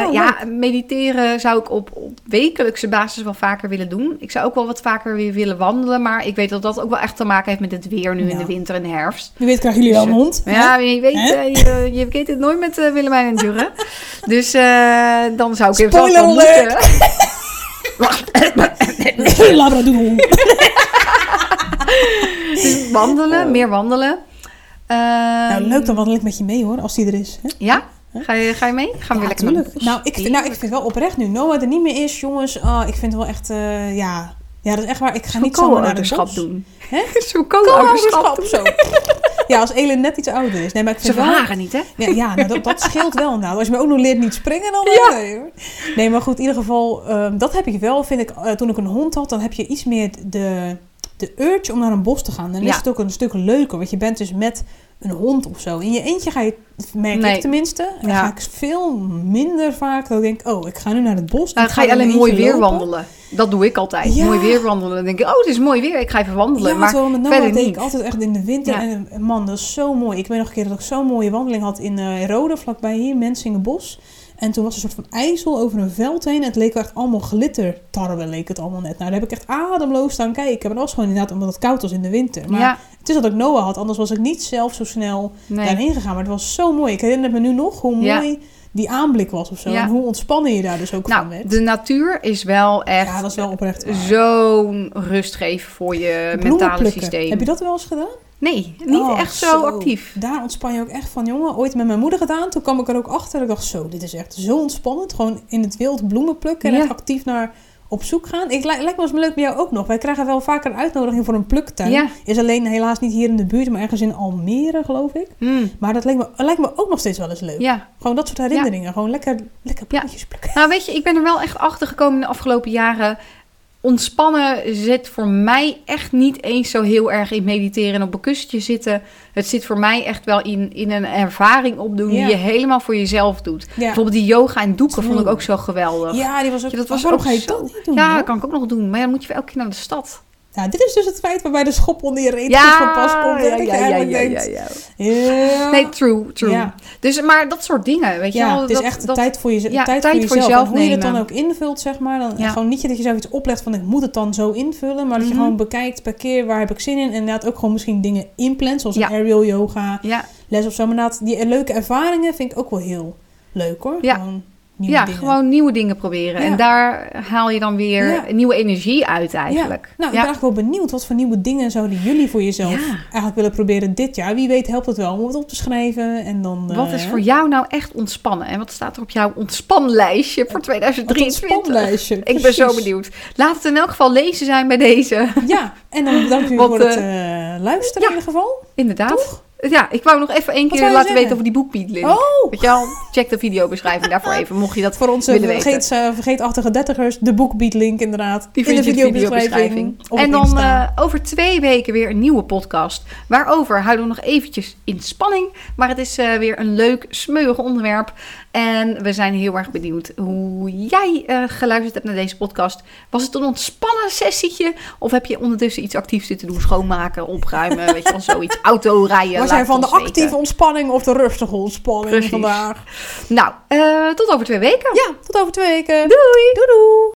Oh, ja, mediteren zou ik op, op wekelijkse basis wel vaker willen doen. Ik zou ook wel wat vaker weer willen wandelen. Maar ik weet dat dat ook wel echt te maken heeft met het weer nu in de winter en de herfst. Wie weet krijgen jullie wel een hond. hè? Ja, je weet, eh, je, je weet het nooit met eh, Willemijn en Jurre. Dus eh, dan zou ik even alert! moeten. Wacht, Labradoodle. dus wandelen, meer wandelen. Nou, Ehm, leuk, dan wandel ik met je mee hoor, als die er is. Hè? Ja? Ga je, ga je mee? Gaan we Ja, lekker naar de tuurlijk. bos? Nou, ik, vind- nou, ik vind wel oprecht nu Noah er niet meer is, jongens. ah, ik vind het wel echt, eh, ja... Ja, dat is echt waar. Ik ga niet zomaar naar de bos. doen. Hè? Zo'n co-ouderschap Co-ouderschap, doen. zo. Ja, als Elin net iets ouder is. Nee, maar ik Ze vind wel... verharen niet, hè? Ja, ja nou, dat, dat scheelt wel inderdaad. Als je me ook nog leert niet springen, dan... Ja. Nee, nee, maar goed, in ieder geval... ehm, dat heb ik wel, vind ik. eh, toen ik een hond had, dan heb je iets meer de, de urge om naar een bos te gaan. Dan Ja. is het ook een stuk leuker. Want je bent dus met een hond of zo. In je eentje ga je, merk Nee. ik tenminste, Ja. ga ik veel minder vaak dat ik denk, oh, ik ga nu naar het bos. Dan ga je alleen mooi weer lopen. wandelen. Dat doe ik altijd. Ja. Mooi weer wandelen. Dan denk ik, oh, het is mooi weer. Ik ga even wandelen. Ja, maar terwijl met Noah deed ik altijd echt in de winter. En man, dat is zo mooi. Ik weet nog een keer dat ik zo'n mooie wandeling had in eh Rode, vlakbij hier, Mensingenbos. En toen was er een soort van ijzel over een veld heen. En het leek echt allemaal glittertarwe, leek het allemaal net. Nou, daar heb ik echt ademloos staan kijken. Maar dat was gewoon inderdaad omdat het koud was in de winter. Maar ja, het is dat ik Noah had, anders was ik niet zelf zo snel nee. daarheen gegaan. Maar het was zo mooi. Ik herinner me nu nog hoe Ja. mooi die aanblik was of zo. Ja. En hoe ontspannen je daar dus ook van Nou, werd. de natuur is wel echt Ja, dat is wel oprecht waar. zo'n rustgever voor je mentale systeem. Heb je dat wel eens gedaan? Nee, niet Oh, echt zo, actief. Daar ontspan je ook echt van, jongen. Ooit met mijn moeder gedaan. Toen kwam ik er ook achter. Ik dacht, zo, dit is echt zo ontspannend. Gewoon in het wild bloemen plukken en Ja. echt actief naar op zoek gaan. Ik, lijkt me als leuk bij jou ook nog. Wij krijgen wel vaker een uitnodiging voor een pluktuin. Ja. Is alleen helaas niet hier in de buurt, maar ergens in Almere, geloof ik. Hmm, Maar dat lijkt me, lijkt me ook nog steeds wel eens leuk. Ja. Gewoon dat soort herinneringen. Gewoon lekker, lekker bloemetjes plukken. Nou, weet je, ik ben er wel echt achter gekomen in de afgelopen jaren. Ontspannen zit voor mij echt niet eens zo heel erg in mediteren en op een kussentje zitten. Het zit voor mij echt wel in, in een ervaring opdoen Ja. die je helemaal voor jezelf doet. Ja. Bijvoorbeeld die yoga en doeken vond ik ook zo geweldig. Ja, die was ook... Ja, dat was ook je zo- doen? Ja, dat kan ik ook nog doen. Maar dan moet je wel elke keer naar de stad. Ja, dit is dus het feit waarbij de schop onder je reet Ja, van pas komt. ja, ja, ja, ja, ja. Nee, true, true. Ja. Dus, maar dat soort dingen, weet je wel. het is dat, echt dat, tijd voor, je, tijd tijd voor voor jezelf. hoe je het dan ook invult, zeg maar. Dan. Gewoon niet dat je zelf iets oplegt van ik moet het dan zo invullen. Maar dat je Mhm. gewoon bekijkt per keer waar heb ik zin in. En inderdaad ook gewoon misschien dingen inplant. Zoals een aerial yoga, les of zo. Maar inderdaad, die leuke ervaringen vind ik ook wel heel leuk hoor. Ja. Gewoon nieuwe ja dingen. gewoon nieuwe dingen proberen. Ja. En daar haal je dan weer Ja. nieuwe energie uit eigenlijk. Ja. Nou, ik ben eigenlijk wel benieuwd. Wat voor nieuwe dingen zouden jullie voor jezelf eigenlijk willen proberen dit jaar? Wie weet helpt het wel om het op te schrijven. En dan, Wat eh, is voor jou nou echt ontspannen? En wat staat er op jouw ontspanlijstje voor het 2023? ontspanlijstje, Ik ben zo benieuwd. Laat het in elk geval lezen zijn bij deze. Ja, en dan bedankt u voor het eh, eh, luisteren in ieder geval. Inderdaad. Ja, ik wou nog even één keer laten zeggen? weten over die boekbeatlink. Oh, Weet je wel? Check de videobeschrijving daarvoor even, mocht je dat voor onze willen weten. vergeet, eh, vergeetachtige dertigers, de boekbeatlink inderdaad. Die in vind de in de videobeschrijving. En dan eh, over twee weken weer een nieuwe podcast. Waarover houden we nog eventjes in spanning. Maar het is eh, weer een leuk, smeuig onderwerp. En we zijn heel erg benieuwd hoe jij geluisterd hebt naar deze podcast. Was het een ontspannen sessietje? Of heb je ondertussen iets actiefs zitten doen? Schoonmaken, opruimen, weet je wel, zoiets. Auto rijden. Jij van de weten. actieve ontspanning of de rustige ontspanning Precies. vandaag? Nou, eh, tot over twee weken. Ja, tot over twee weken. Doei! Doei doei!